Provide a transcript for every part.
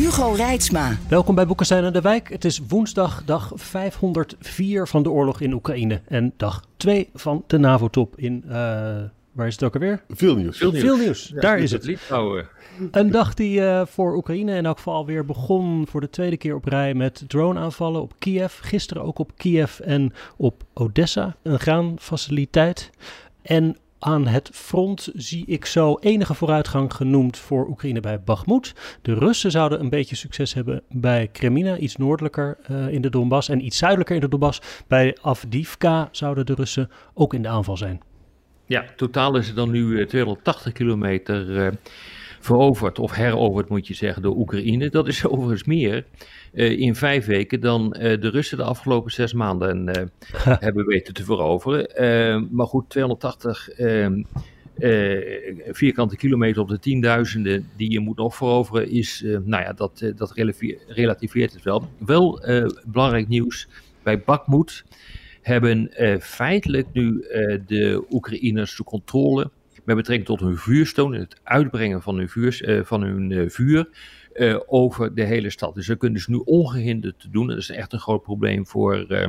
Hugo Reitsma. Welkom bij Boekenstein en de Wijk. Het is woensdag dag 504 van de oorlog in Oekraïne. En dag 2 van de NAVO-top in... Uh, waar is het ook alweer? Veel nieuws. Veel nieuws. Veel nieuws. Daar is het. Litouwen. Een dag die uh, voor Oekraïne in elk geval weer begon voor de tweede keer op rij met drone-aanvallen op Kiev. Gisteren ook op Kiev en op Odessa, een graanfaciliteit. En aan het front zie ik zo enige vooruitgang genoemd voor Oekraïne bij Bakhmut. De Russen zouden een beetje succes hebben bij Kremina, iets noordelijker uh, in de Donbass en iets zuidelijker in de Donbass. Bij Avdivka zouden de Russen ook in de aanval zijn. Ja, totaal is het dan nu 280 kilometer uh, veroverd, of heroverd moet je zeggen, door Oekraïne. Dat is overigens meer in vijf weken dan uh, de Russen de afgelopen zes maanden uh, hebben weten te veroveren. maar goed, 280 ehm, vierkante kilometer op de tienduizenden die je moet nog veroveren, is, nou ja, dat, dat relativeert het wel. Wel belangrijk nieuws, bij Bakhmut hebben feitelijk nu de Oekraïners de controle met betrekking tot hun vuurstoon en het uitbrengen van hun, vuurs, van hun vuur uh, over de hele stad. Dus dat kunnen ze nu ongehinderd doen. Dat is echt een groot probleem voor, uh,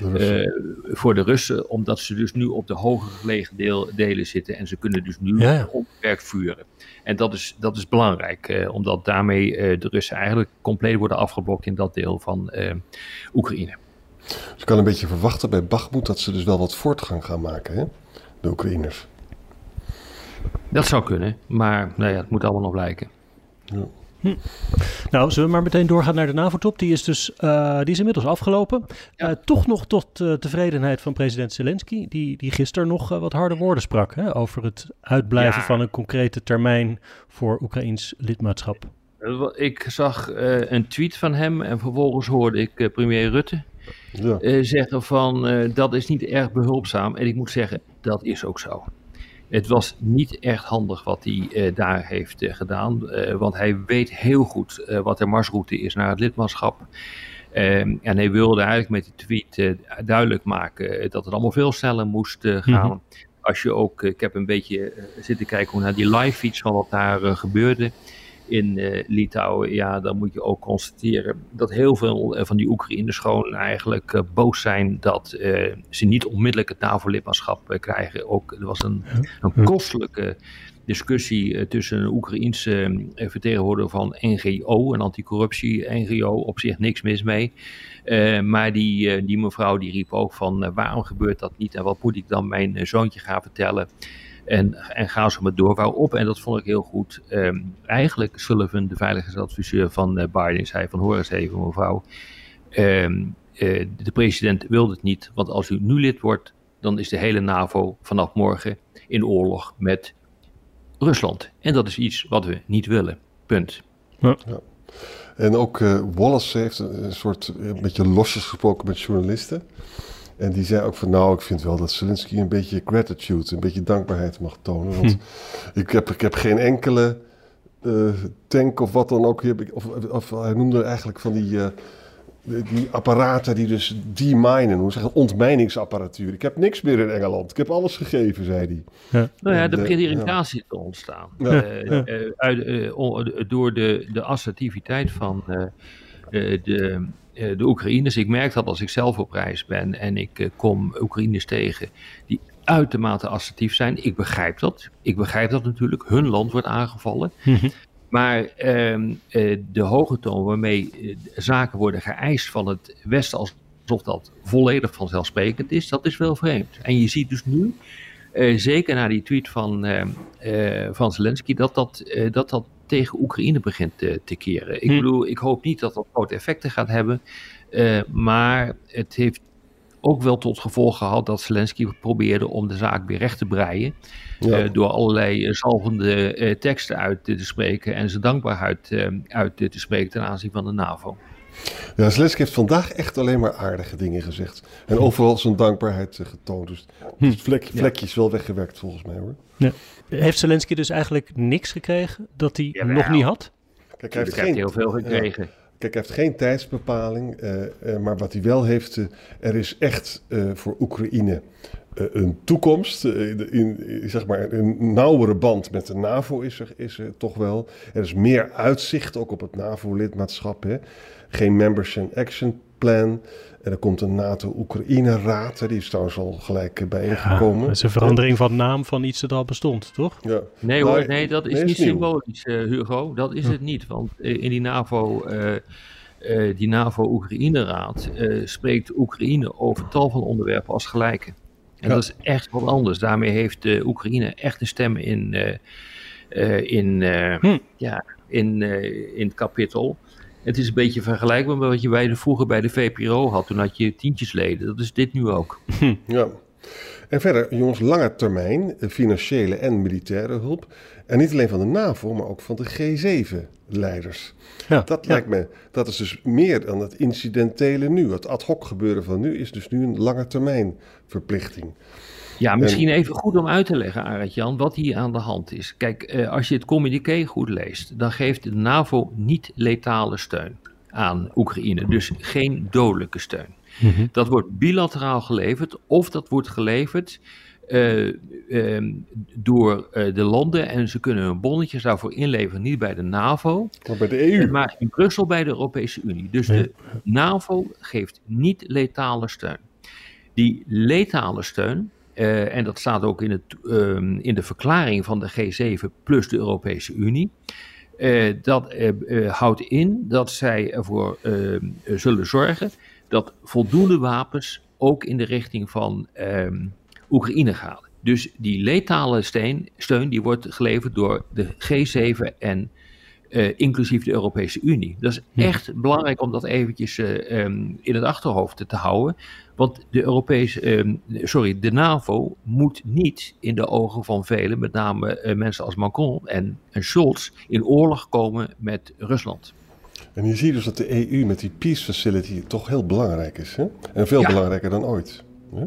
uh, voor de Russen, omdat ze dus nu op de hoger gelegen deel, delen zitten en ze kunnen dus nu ja. onbeperkt vuren. En dat is, dat is belangrijk, omdat daarmee de Russen eigenlijk compleet worden afgeblokt in dat deel van Oekraïne. Dus je kan een beetje verwachten bij Bakhmut dat ze dus wel wat voortgang gaan maken, hè? de Oekraïners. Dat zou kunnen, maar nou ja, het moet allemaal nog blijken. Ja. Hm. Nou, zullen we maar meteen doorgaan naar de NAVO-top. Die is dus uh, die is inmiddels afgelopen. Ja. Uh, toch nog tot uh, tevredenheid van president Zelensky, die, die gisteren nog wat harde woorden sprak hè, over het uitblijven ja. van een concrete termijn voor Oekraïns lidmaatschap. Ik zag een tweet van hem en vervolgens hoorde ik premier Rutte ja. zeggen van dat is niet erg behulpzaam. En ik moet zeggen, dat is ook zo. Het was niet echt handig wat hij uh, daar heeft uh, gedaan, uh, want hij weet heel goed wat de marsroute is naar het lidmaatschap. Ehm, en hij wilde eigenlijk met die tweet duidelijk maken dat het allemaal veel sneller moest gaan. Mm -hmm. Als je ook, ik heb een beetje zitten kijken hoe naar die live feeds van wat daar gebeurde in uh, Litouwen, ja, dan moet je ook constateren dat heel veel van die Oekraïners gewoon eigenlijk uh, boos zijn dat ze niet onmiddellijk het NAVO-lidmaatschap krijgen. Ook, er was een, een kostelijke discussie tussen een Oekraïense vertegenwoordiger van NGO, een anticorruptie-NGO, op zich niks mis mee. maar die, die mevrouw die riep ook van waarom gebeurt dat niet en wat moet ik dan mijn zoontje gaan vertellen. En, en ga zo maar door. Waarop, en dat vond ik heel goed, um, eigenlijk Sullivan, de veiligheidsadviseur van uh, Biden, zei van hoor eens even mevrouw, um, uh, de president wilde het niet, want als u nu lid wordt, dan is de hele NAVO vanaf morgen in oorlog met Rusland. En dat is iets wat we niet willen. Punt. Ja. Ja. En ook uh, Wallace heeft een, een soort, een beetje losjes gesproken met journalisten. En die zei ook van, nou, ik vind wel dat Zelensky een beetje gratitude, een beetje dankbaarheid mag tonen. Want hm. ik, heb, ik heb geen enkele uh, tank of wat dan ook. Of, of, hij noemde eigenlijk van die, uh, die apparaten die dus deminen, hoe zeg je, ontmijningsapparatuur. Ik heb niks meer in Engeland. Ik heb alles gegeven, zei hij. Ja. Nou ja, er begint irritatie ja. te ontstaan. Ja. Uh, uit, door de, de assertiviteit van de uh, de Oekraïners. Ik merk dat als ik zelf op reis ben en ik uh, kom Oekraïners tegen die uitermate assertief zijn. Ik begrijp dat. Ik begrijp dat natuurlijk. Hun land wordt aangevallen. Mhm. Maar uh, de hoge toon waarmee zaken worden geëist van het Westen alsof dat volledig vanzelfsprekend is, dat is wel vreemd. En je ziet dus nu, zeker na die tweet van, van Zelensky, dat dat, dat, dat tegen Oekraïne begint te, te keren. Ik hm. bedoel, ik hoop niet dat dat grote effecten gaat hebben. Uh, maar het heeft ook wel tot gevolg gehad dat Zelensky probeerde om de zaak weer recht te breien. door allerlei zalvende teksten uit te spreken en zijn dankbaarheid uit te spreken ten aanzien van de NAVO. Ja, Zelensky heeft vandaag echt alleen maar aardige dingen gezegd. En overal zijn dankbaarheid getoond. Dus hm. het vlek, vlekje is wel weggewerkt volgens mij hoor. Ja. Heeft Zelensky dus eigenlijk niks gekregen dat hij nog niet had? Kijk, hij heeft geen, heel veel gekregen. Kijk, hij heeft geen tijdsbepaling, uh, uh, maar wat hij wel heeft, uh, er is echt voor Oekraïne een toekomst. in, zeg maar, een nauwere band met de NAVO is er, is er toch wel. Er is meer uitzicht ook op het NAVO-lidmaatschap. Geen Members and Action Plan. En er komt een NATO-Oekraïne-raad. Die is trouwens al gelijk bijeengekomen. Ja, dat is een verandering van naam van iets dat al bestond, toch? Ja. Nee hoor, nee, dat is niet symbolisch, uh, Hugo. Dat is het niet. Want in die NAVO... Uh, uh, die NAVO-Oekraïne-raad spreekt Oekraïne over tal van onderwerpen als gelijke. En dat is echt wat anders. Daarmee heeft de Oekraïne echt een stem in, in, hm. ja, in, in het kapitel. Het is een beetje vergelijkbaar met wat je bij de, vroeger bij de VPRO had. Toen had je tientjesleden. Dat is dit nu ook. Ja. En verder, jongens, lange termijn eh, financiële en militaire hulp. En niet alleen van de NAVO, maar ook van de G7-leiders. Ja, dat lijkt me, dat is dus meer dan het incidentele nu. Het ad hoc gebeuren van nu is dus nu een lange termijn verplichting. Ja, misschien even goed om uit te leggen, Arend-Jan, wat hier aan de hand is. Kijk, eh, als je het communiqué goed leest, dan geeft de NAVO niet letale steun aan Oekraïne. Dus geen dodelijke steun. Mhm. Dat wordt bilateraal geleverd of dat wordt geleverd uh, uh, door uh, de landen en ze kunnen hun bonnetjes daarvoor inleveren, niet bij de NAVO, maar bij de EU. Maar in Brussel bij de Europese Unie. Dus de NAVO geeft niet letale steun. Die letale steun, en dat staat ook in, het, uh, in de verklaring van de G7 plus de Europese Unie. Dat houdt in dat zij ervoor ehm, zullen zorgen dat voldoende wapens ook in de richting van ehm, Oekraïne gaan. Dus die letale steun, steun die wordt geleverd door de G7 en uh, inclusief de Europese Unie. Dat is echt belangrijk om dat eventjes uh, um, in het achterhoofd te houden. Want de Europese, um, sorry, de NAVO moet niet in de ogen van velen, met name uh, mensen als Macron en, en Scholz, in oorlog komen met Rusland. En je ziet dus dat de EU met die Peace Facility toch heel belangrijk is. Hè? En veel ja. belangrijker dan ooit. Hè?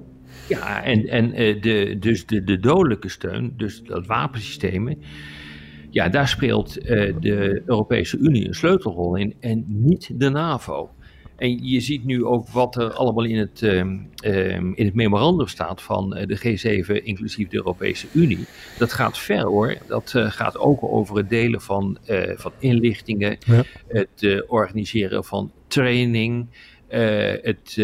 Ja, en, en de, dus de, de dodelijke steun, dus dat wapensystemen ja, daar speelt uh, de Europese Unie een sleutelrol in en niet de NAVO. En je ziet nu ook wat er allemaal in het, uh, uh, in het memorandum staat van eh, de G7, inclusief de Europese Unie. Dat gaat ver hoor. Dat uh, gaat ook over het delen van, uh, van inlichtingen, ja. het organiseren van training. het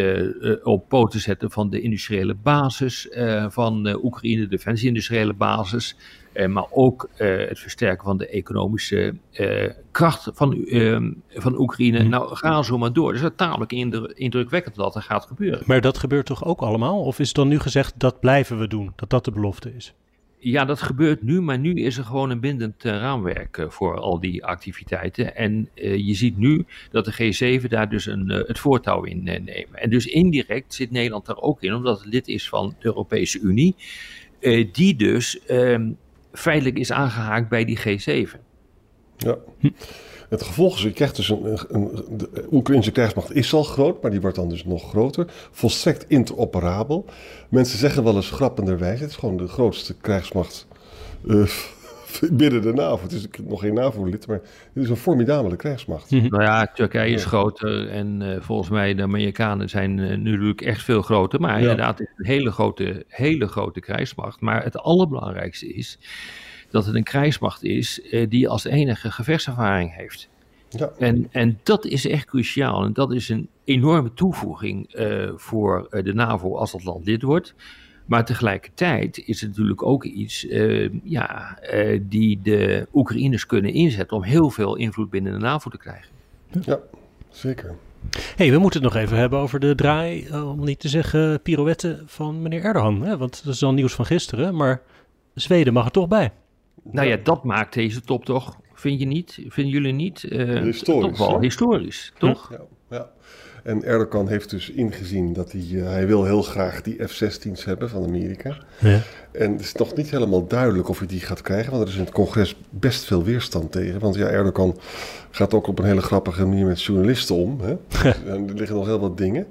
op poten zetten van de industriële basis van Oekraïne, de defensie-industriële basis. Uh, maar ook uh, het versterken van de economische uh, kracht van, ehm, van Oekraïne. Mm. Nou, ga zo maar door. Dus het is tamelijk indrukwekkend dat er gaat gebeuren. Maar dat gebeurt toch ook allemaal? Of is dan nu gezegd dat blijven we doen? Dat dat de belofte is? Ja, dat gebeurt nu, maar nu is er gewoon een bindend raamwerk voor al die activiteiten. En je ziet nu dat de G7 daar dus een, het voortouw in nemen. En dus indirect zit Nederland daar ook in, omdat het lid is van de Europese Unie. die dus ehm, feitelijk is aangehaakt bij die G7. Ja. Het gevolg is, je krijgt dus een, een, de Oekraïnse krijgsmacht is al groot, maar die wordt dan dus nog groter. Volstrekt interoperabel. Mensen zeggen wel eens grappenderwijs, het is gewoon de grootste krijgsmacht uh, binnen de NAVO. Het is nog geen NAVO-lid, maar het is een formidabele krijgsmacht. Mm Nou ja, Turkije is groter en uh, volgens mij de Amerikanen zijn uh, natuurlijk echt veel groter. Maar ja. inderdaad, het is een hele grote, hele grote krijgsmacht. Maar het allerbelangrijkste is dat het een krijgsmacht is uh, die als enige gevechtservaring heeft. Ja. En, en dat is echt cruciaal. En dat is een enorme toevoeging voor de NAVO als dat land lid wordt. Maar tegelijkertijd is het natuurlijk ook iets uh, ja, uh, die de Oekraïners kunnen inzetten om heel veel invloed binnen de NAVO te krijgen. Ja, zeker. hey, we moeten het nog even hebben over de draai, eh, om niet te zeggen pirouette van meneer Erdogan. Hè? Want dat is dan nieuws van gisteren, maar Zweden mag er toch bij. Nou ja, dat maakt deze top toch, vind je niet? Vinden jullie niet? Uh, historisch. Toch wel historisch, toch? Ja, ja. En Erdogan heeft dus ingezien dat hij, uh, hij wil heel graag die F-16's hebben van Amerika. Ja. En het is nog niet helemaal duidelijk of hij die gaat krijgen, want er is in het congres best veel weerstand tegen. Want ja, Erdogan gaat ook op een hele grappige manier met journalisten om. Hè? er liggen nog heel wat dingen.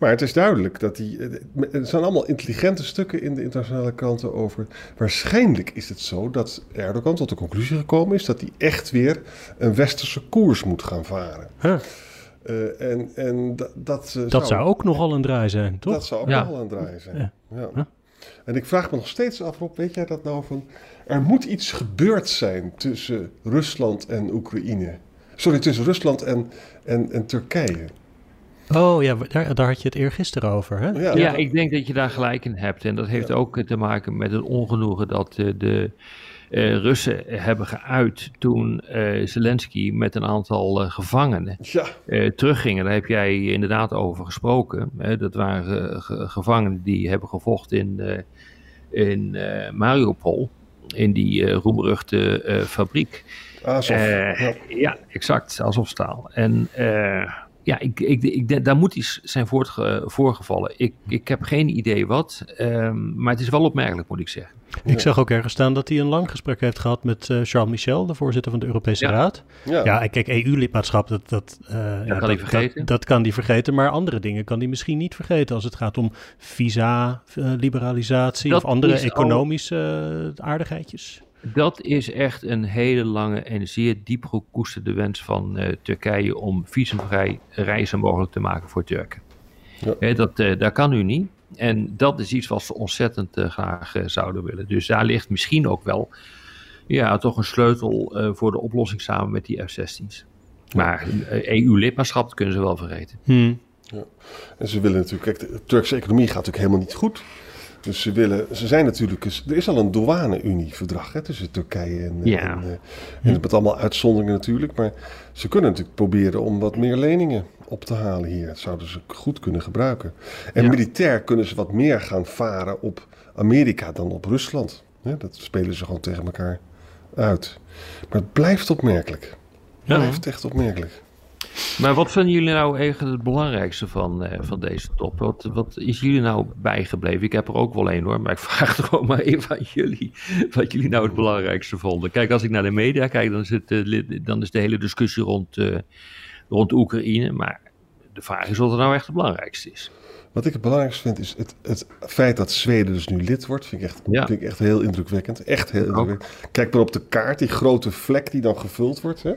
Maar het is duidelijk dat die. Er zijn allemaal intelligente stukken in de internationale kranten over. Waarschijnlijk is het zo dat Erdogan tot de conclusie gekomen is dat hij echt weer een westerse koers moet gaan varen. Huh. Uh, en en dat, dat, uh, dat zou, ook nogal een draai zijn, toch? Dat zou ook ja. nogal een draai zijn. Ja. ja. Huh? En ik vraag me nog steeds af, Rob, weet jij dat nou van... Er moet iets gebeurd zijn tussen Rusland en Oekraïne. Sorry, tussen Rusland en, en, en Turkije. Oh ja, daar, daar, had je het eergisteren over, hè? Ja, ja, ik denk dat je daar gelijk in hebt. En dat heeft ook te maken met het ongenoegen dat de, de uh, Russen hebben geuit toen uh, Zelensky met een aantal uh, gevangenen teruggingen. Daar heb jij inderdaad over gesproken. dat waren gevangenen die hebben gevochten in, in Mariupol, in die roemruchte fabriek. Azov. Ja. ja. exact, Azovstaal. En ja, ik, ik, ik, daar moet iets zijn voorgevallen. Ik, ik heb geen idee wat, um, maar het is wel opmerkelijk, moet ik zeggen. Ik zag ook ergens staan dat hij een lang gesprek heeft gehad met uh, Charles Michel, de voorzitter van de Europese Raad. Ja, ja kijk, EU-lidmaatschap, dat, dat, uh, dat, ja, kan dat, vergeten. Dat, kan hij vergeten, maar andere dingen kan hij misschien niet vergeten als het gaat om visa-liberalisatie of andere economische uh, aardigheidjes. Dat is echt een hele lange en zeer diep gekoesterde wens van uh, Turkije om visumvrij reizen mogelijk te maken voor Turken. Ja. dat, uh, dat kan nu niet. En dat is iets wat ze ontzettend uh, graag zouden willen. Dus daar ligt misschien ook wel ja, toch een sleutel voor de oplossing samen met die F-16's. Maar EU-lidmaatschap kunnen ze wel vergeten. Hmm. Ja. En ze willen natuurlijk, kijk, de Turkse economie gaat natuurlijk helemaal niet goed. Dus ze willen, ze zijn natuurlijk, er is al een douane-Unie-verdrag tussen Turkije en, ja. en, en, en met allemaal uitzonderingen natuurlijk. Maar ze kunnen natuurlijk proberen om wat meer leningen op te halen hier. Dat zouden ze goed kunnen gebruiken. En ja. militair kunnen ze wat meer gaan varen op Amerika dan op Rusland. Ja, dat spelen ze gewoon tegen elkaar uit. Maar het blijft opmerkelijk. Het blijft echt opmerkelijk. Maar wat vinden jullie nou eigenlijk het belangrijkste van, uh, van deze top? Wat, wat is jullie nou bijgebleven? Ik heb er ook wel één hoor, maar ik vraag het gewoon maar even aan jullie. Wat jullie nou het belangrijkste vonden. Kijk, als ik naar de media kijk, dan is, het, uh, dan is de hele discussie rond, uh, rond Oekraïne. Maar de vraag is wat er nou echt het belangrijkste is. Wat ik het belangrijkste vind is het, het feit dat Zweden dus nu lid wordt. Vind ik echt, ja. vind ik echt heel indrukwekkend. Echt heel indrukwekkend. Kijk maar op de kaart, die grote vlek die dan gevuld wordt. Hè?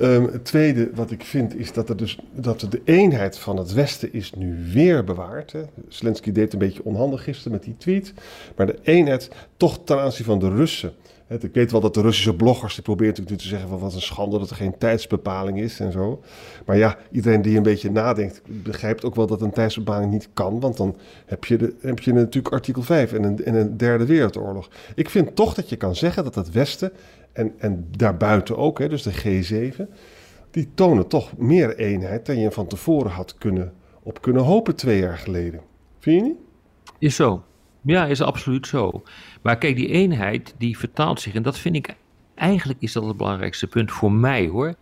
Um, het tweede wat ik vind is dat, er dus, dat de eenheid van het Westen is nu weer bewaard. Hè. Zelensky deed een beetje onhandig gisteren met die tweet. Maar de eenheid toch ten aanzien van de Russen. Ik weet wel dat de Russische bloggers die proberen natuurlijk nu te zeggen van wat een schande dat er geen tijdsbepaling is en zo. Maar ja, iedereen die een beetje nadenkt begrijpt ook wel dat een tijdsbepaling niet kan. Want dan heb je, de, heb je natuurlijk artikel 5 en een, en een derde wereldoorlog. Ik vind toch dat je kan zeggen dat het Westen en, en daarbuiten ook, hè, dus de G7, die tonen toch meer eenheid dan je van tevoren had kunnen, op kunnen hopen twee jaar geleden. Vind je niet? Is zo. Ja, is absoluut zo. Maar kijk, die eenheid die vertaalt zich, en dat vind ik eigenlijk is dat het belangrijkste punt voor mij hoor.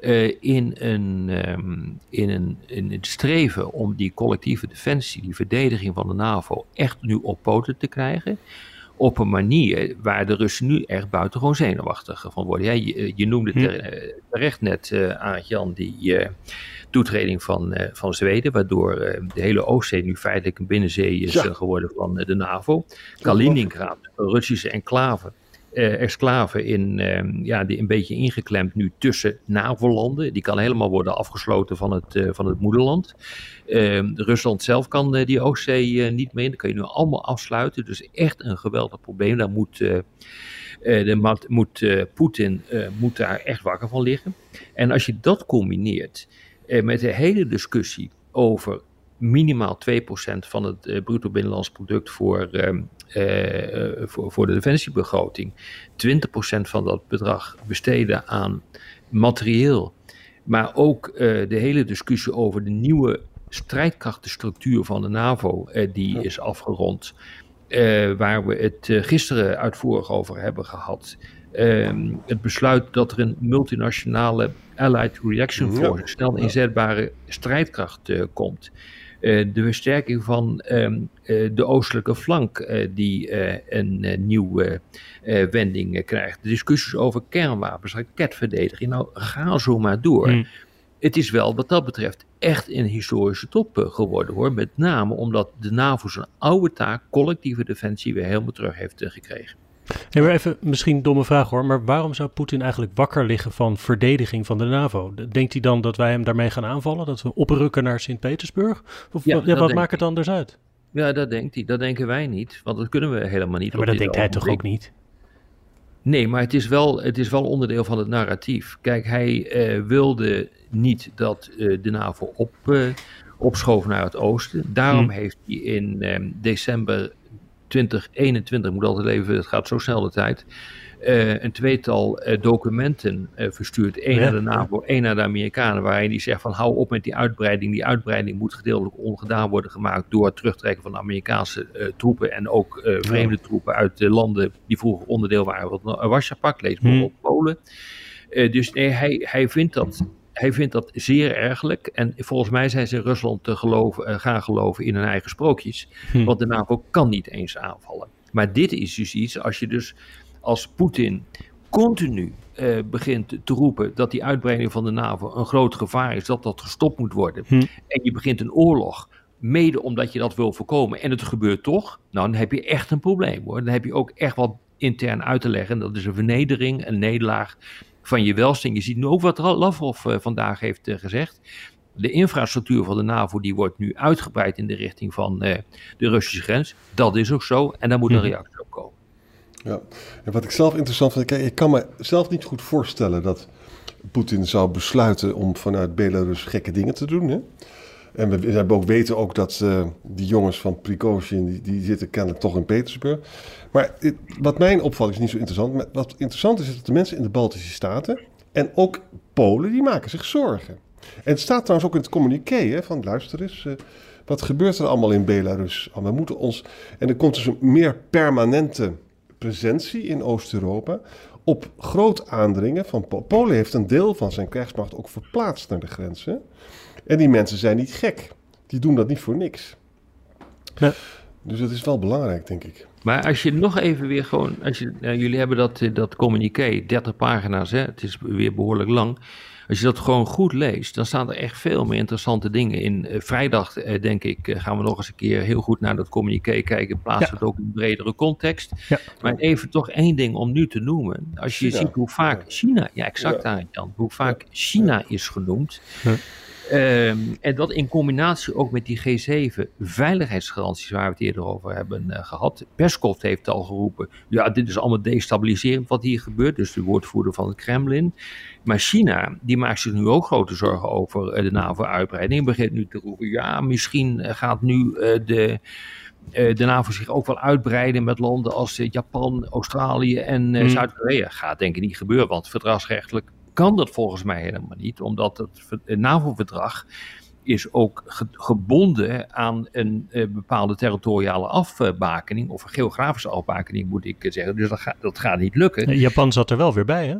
Uh, in, een, um, in, een, in het streven om die collectieve defensie, die verdediging van de NAVO, echt nu op poten te krijgen op een manier waar de Russen nu echt buitengewoon zenuwachtig van worden. Ja, je, je, noemde hm. terecht net, uh, jan die uh, toetreding van, uh, van Zweden, waardoor de hele Oostzee nu feitelijk een binnenzee is ja. geworden van de NAVO. Kaliningrad, Russische enclave, exclave in, ja, die een beetje ingeklemd nu tussen NAVO-landen. Die kan helemaal worden afgesloten van het, van het moederland. Uh, Rusland zelf kan uh, die Oostzee uh, niet meer. Dat kan je nu allemaal afsluiten. Dus echt een geweldig probleem. Daar moet, eh, de, moet Poetin moet daar echt wakker van liggen. En als je dat combineert met de hele discussie over minimaal 2% van het bruto binnenlands product voor, ehm, voor, voor de defensiebegroting. 20% van dat bedrag besteden aan materieel. Maar ook de hele discussie over de nieuwe strijdkrachtenstructuur van de NAVO, eh, die is afgerond. waar we het gisteren uitvoerig over hebben gehad. Ehm, het besluit dat er een multinationale Allied Reaction Force, snel inzetbare strijdkracht, komt. De versterking van ehm, de oostelijke flank, die een nieuwe wending krijgt. De discussies over kernwapens, raketverdediging. Nou, ga zo maar door. Hmm het is wel wat dat betreft echt een historische top eh, geworden hoor. Met name omdat de NAVO zijn oude taak, collectieve defensie, weer helemaal terug heeft eh, gekregen. Hey, maar even, misschien een domme vraag hoor, maar waarom zou Poetin eigenlijk wakker liggen van verdediging van de NAVO? Denkt hij dan dat wij hem daarmee gaan aanvallen? Dat we oprukken naar Sint-Petersburg? Of ja, wat maakt het anders uit? Ja, dat denkt hij. Dat denken wij niet, want dat kunnen we helemaal niet. maar dat denkt hij toch ook niet? Nee, maar het is, wel, het is wel onderdeel van het narratief. Kijk, hij uh, wilde niet dat uh, de NAVO op, uh, opschoof naar het oosten. Daarom hmm. heeft hij in december 2021, moet altijd even, het gaat zo snel de tijd, uh, een tweetal uh, documenten uh, verstuurd. Eén naar de NAVO, één naar de Amerikanen, waarin die zegt van hou op met die uitbreiding. Die uitbreiding moet gedeeltelijk ongedaan worden gemaakt door het terugtrekken van de Amerikaanse troepen en ook vreemde troepen uit de landen die vroeger onderdeel waren van het Warschau-pact, lees bijvoorbeeld hmm. Polen. dus nee, hij, hij vindt dat hij vindt dat zeer ergelijk. En volgens mij zijn ze in Rusland te geloven, gaan geloven in hun eigen sprookjes. Hm. Want de NAVO kan niet eens aanvallen. Maar dit is dus iets, als je dus als Poetin continu uh, begint te roepen dat die uitbreiding van de NAVO een groot gevaar is, dat dat gestopt moet worden. Hm. En je begint een oorlog, mede omdat je dat wil voorkomen, en het gebeurt toch, nou dan heb je echt een probleem hoor. Dan heb je ook echt wat intern uit te leggen. Dat is een vernedering, een nederlaag van je welstand. Je ziet nu ook wat Lavrov uh, vandaag heeft uh, gezegd. De infrastructuur van de NAVO die wordt nu uitgebreid in de richting van de Russische grens. Dat is ook zo en daar moet een hm. reactie op komen. Ja, en wat ik zelf interessant vind, kijk, ik kan me zelf niet goed voorstellen dat Poetin zou besluiten om vanuit Belarus gekke dingen te doen. Hè? En we, hebben ook weten ook dat uh, die jongens van Prigozhin, die, die zitten kennelijk toch in Petersburg. Maar wat mijn opvatting is niet zo interessant. Maar wat interessant is, is dat de mensen in de Baltische Staten en ook Polen, die maken zich zorgen. En het staat trouwens ook in het communiqué hè, van luister eens, uh, wat gebeurt er allemaal in Belarus? We moeten ons, en er komt dus een meer permanente presentie in Oost-Europa op groot aandringen van Polen heeft een deel van zijn krijgsmacht ook verplaatst naar de grenzen. En die mensen zijn niet gek. Die doen dat niet voor niks. Dus dat is wel belangrijk, denk ik. Maar als je nog even weer gewoon, als je, nou, jullie hebben dat, eh, dat communiqué, 30 pagina's, hè, het is weer behoorlijk lang. Als je dat gewoon goed leest, dan staan er echt veel meer interessante dingen in. Uh, vrijdag, uh, denk ik, gaan we nog eens een keer heel goed naar dat communiqué kijken. Plaatsen ja. het ook in een bredere context. Ja. Maar even toch één ding om nu te noemen. Als je ziet hoe vaak China, ja exact ja. Jan, hoe vaak China is genoemd. Um, en dat in combinatie ook met die G7 veiligheidsgaranties waar we het eerder over hebben uh, gehad. Peskov heeft al geroepen, ja dit is allemaal destabiliserend wat hier gebeurt. Dus de woordvoerder van het Kremlin. Maar China, die maakt zich nu ook grote zorgen over uh, de NAVO-uitbreiding. Begint nu te roepen, ja misschien uh, gaat nu de... de NAVO zich ook wel uitbreiden met landen als Japan, Australië en mm. Zuid-Korea. Gaat denk ik niet gebeuren, want verdragsrechtelijk kan dat volgens mij helemaal niet, omdat het NAVO-verdrag is ook gebonden aan een uh, bepaalde territoriale afbakening, of een geografische afbakening moet ik zeggen. Dus dat, gaat dat gaat niet lukken. Japan zat er wel weer bij, hè?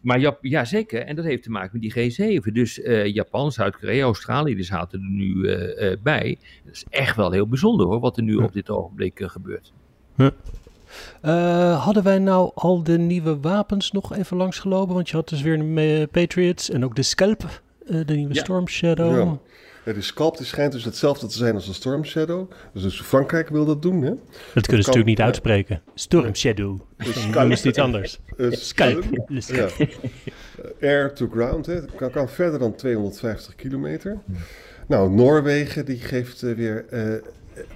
Maar Jap ja, zeker. En dat heeft te maken met die G7. Dus uh, Japan, Zuid-Korea, Australië, die zaten er nu uh, bij. Dat is echt wel heel bijzonder hoor, wat er nu op dit ogenblik gebeurt. Huh. Uh, hadden wij nou al de nieuwe wapens nog even langsgelopen? Want je had dus weer de Patriots en ook de Scalp, uh, de nieuwe ja. Storm Shadow. Ja. Ja, de Scalp die schijnt dus hetzelfde te zijn als de Storm Shadow. Dus, dus Frankrijk wil dat doen, hè? Dat kunnen ze natuurlijk niet uitspreken. Storm Shadow. Dat is iets anders. Scalp. Ja. Air to ground, hè? Kan, kan verder dan 250 kilometer. Nou, Noorwegen die geeft uh, weer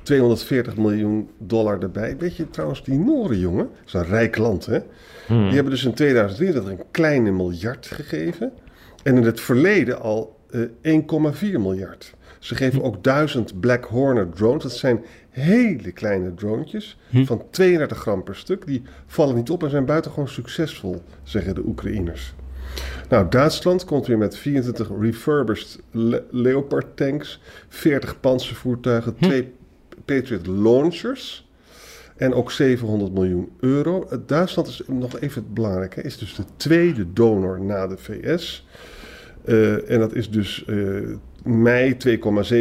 240 miljoen dollar erbij. Weet je trouwens, die Noren, jongen, zo'n rijk land, hè? Hmm. Die hebben dus in 2023 een kleine miljard gegeven. En in het verleden al eh, 1,4 miljard. Ze geven ook 1000 Black Hornet drones. Dat zijn hele kleine droontjes hm. van 32 gram per stuk. Die vallen niet op en zijn buitengewoon succesvol, zeggen de Oekraïners. Nou, Duitsland komt weer met 24 refurbished Leopard tanks, 40 panzervoertuigen, hm. twee Patriot launchers. En ook 700 miljoen euro. Duitsland is nog even het belangrijke, is dus de tweede donor na de VS. Uh, en dat is dus uh, mei 2,7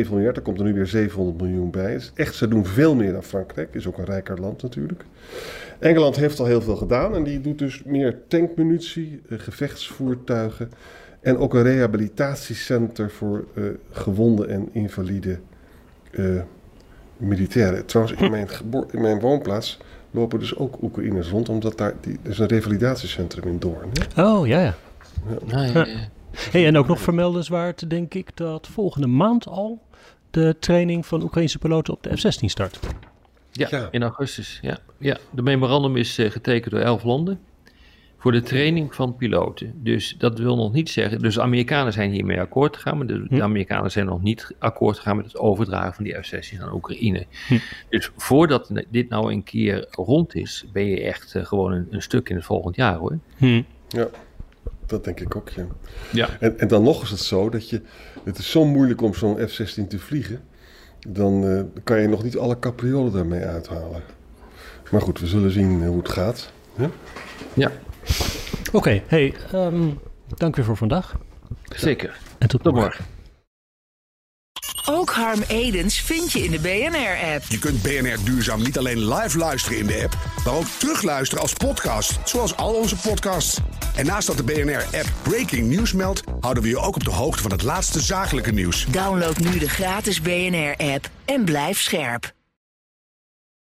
miljard. Er komt er nu weer 700 miljoen bij. echt, ze doen veel meer dan Frankrijk. Is ook een rijker land natuurlijk. Engeland heeft al heel veel gedaan. En die doet dus meer tankmunitie, uh, gevechtsvoertuigen. En ook een rehabilitatiecenter voor gewonden en invalide militairen. Trouwens, in mijn, in mijn woonplaats lopen dus ook Oekraïners rond. Omdat daar die, er is een revalidatiecentrum in Doorn. Hè? Oh, ja, ja. ja. ja, ja Hey, en ook nog vermeldenswaard, denk ik, dat volgende maand al de training van Oekraïnse piloten op de F-16 start. Ja, in augustus. Ja. Ja, de memorandum is uh, getekend door elf landen voor de training van piloten. Dus dat wil nog niet zeggen. Dus de Amerikanen zijn hiermee akkoord gegaan, maar de, hm. Amerikanen zijn nog niet akkoord gegaan met het overdragen van die F-16 aan Oekraïne. Hm. Dus voordat dit nou een keer rond is, ben je echt uh, gewoon een, een, stuk in het volgend jaar hoor. Hm. Ja. Dat denk ik ook, ja. ja. En, en dan nog is het zo dat je... Het is zo moeilijk om zo'n F-16 te vliegen. Dan uh, kan je nog niet alle capriolen daarmee uithalen. Maar goed, we zullen zien hoe het gaat. Ja. ja. Oké, okay, hey, um, dank weer voor vandaag. Zeker. En tot, tot morgen. Ook Harm Edens vind je in de BNR-app. Je kunt BNR Duurzaam niet alleen live luisteren in de app, maar ook terugluisteren als podcast, zoals al onze podcasts. En naast dat de BNR-app Breaking News meldt, houden we je ook op de hoogte van het laatste zakelijke nieuws. Download nu de gratis BNR-app en blijf scherp.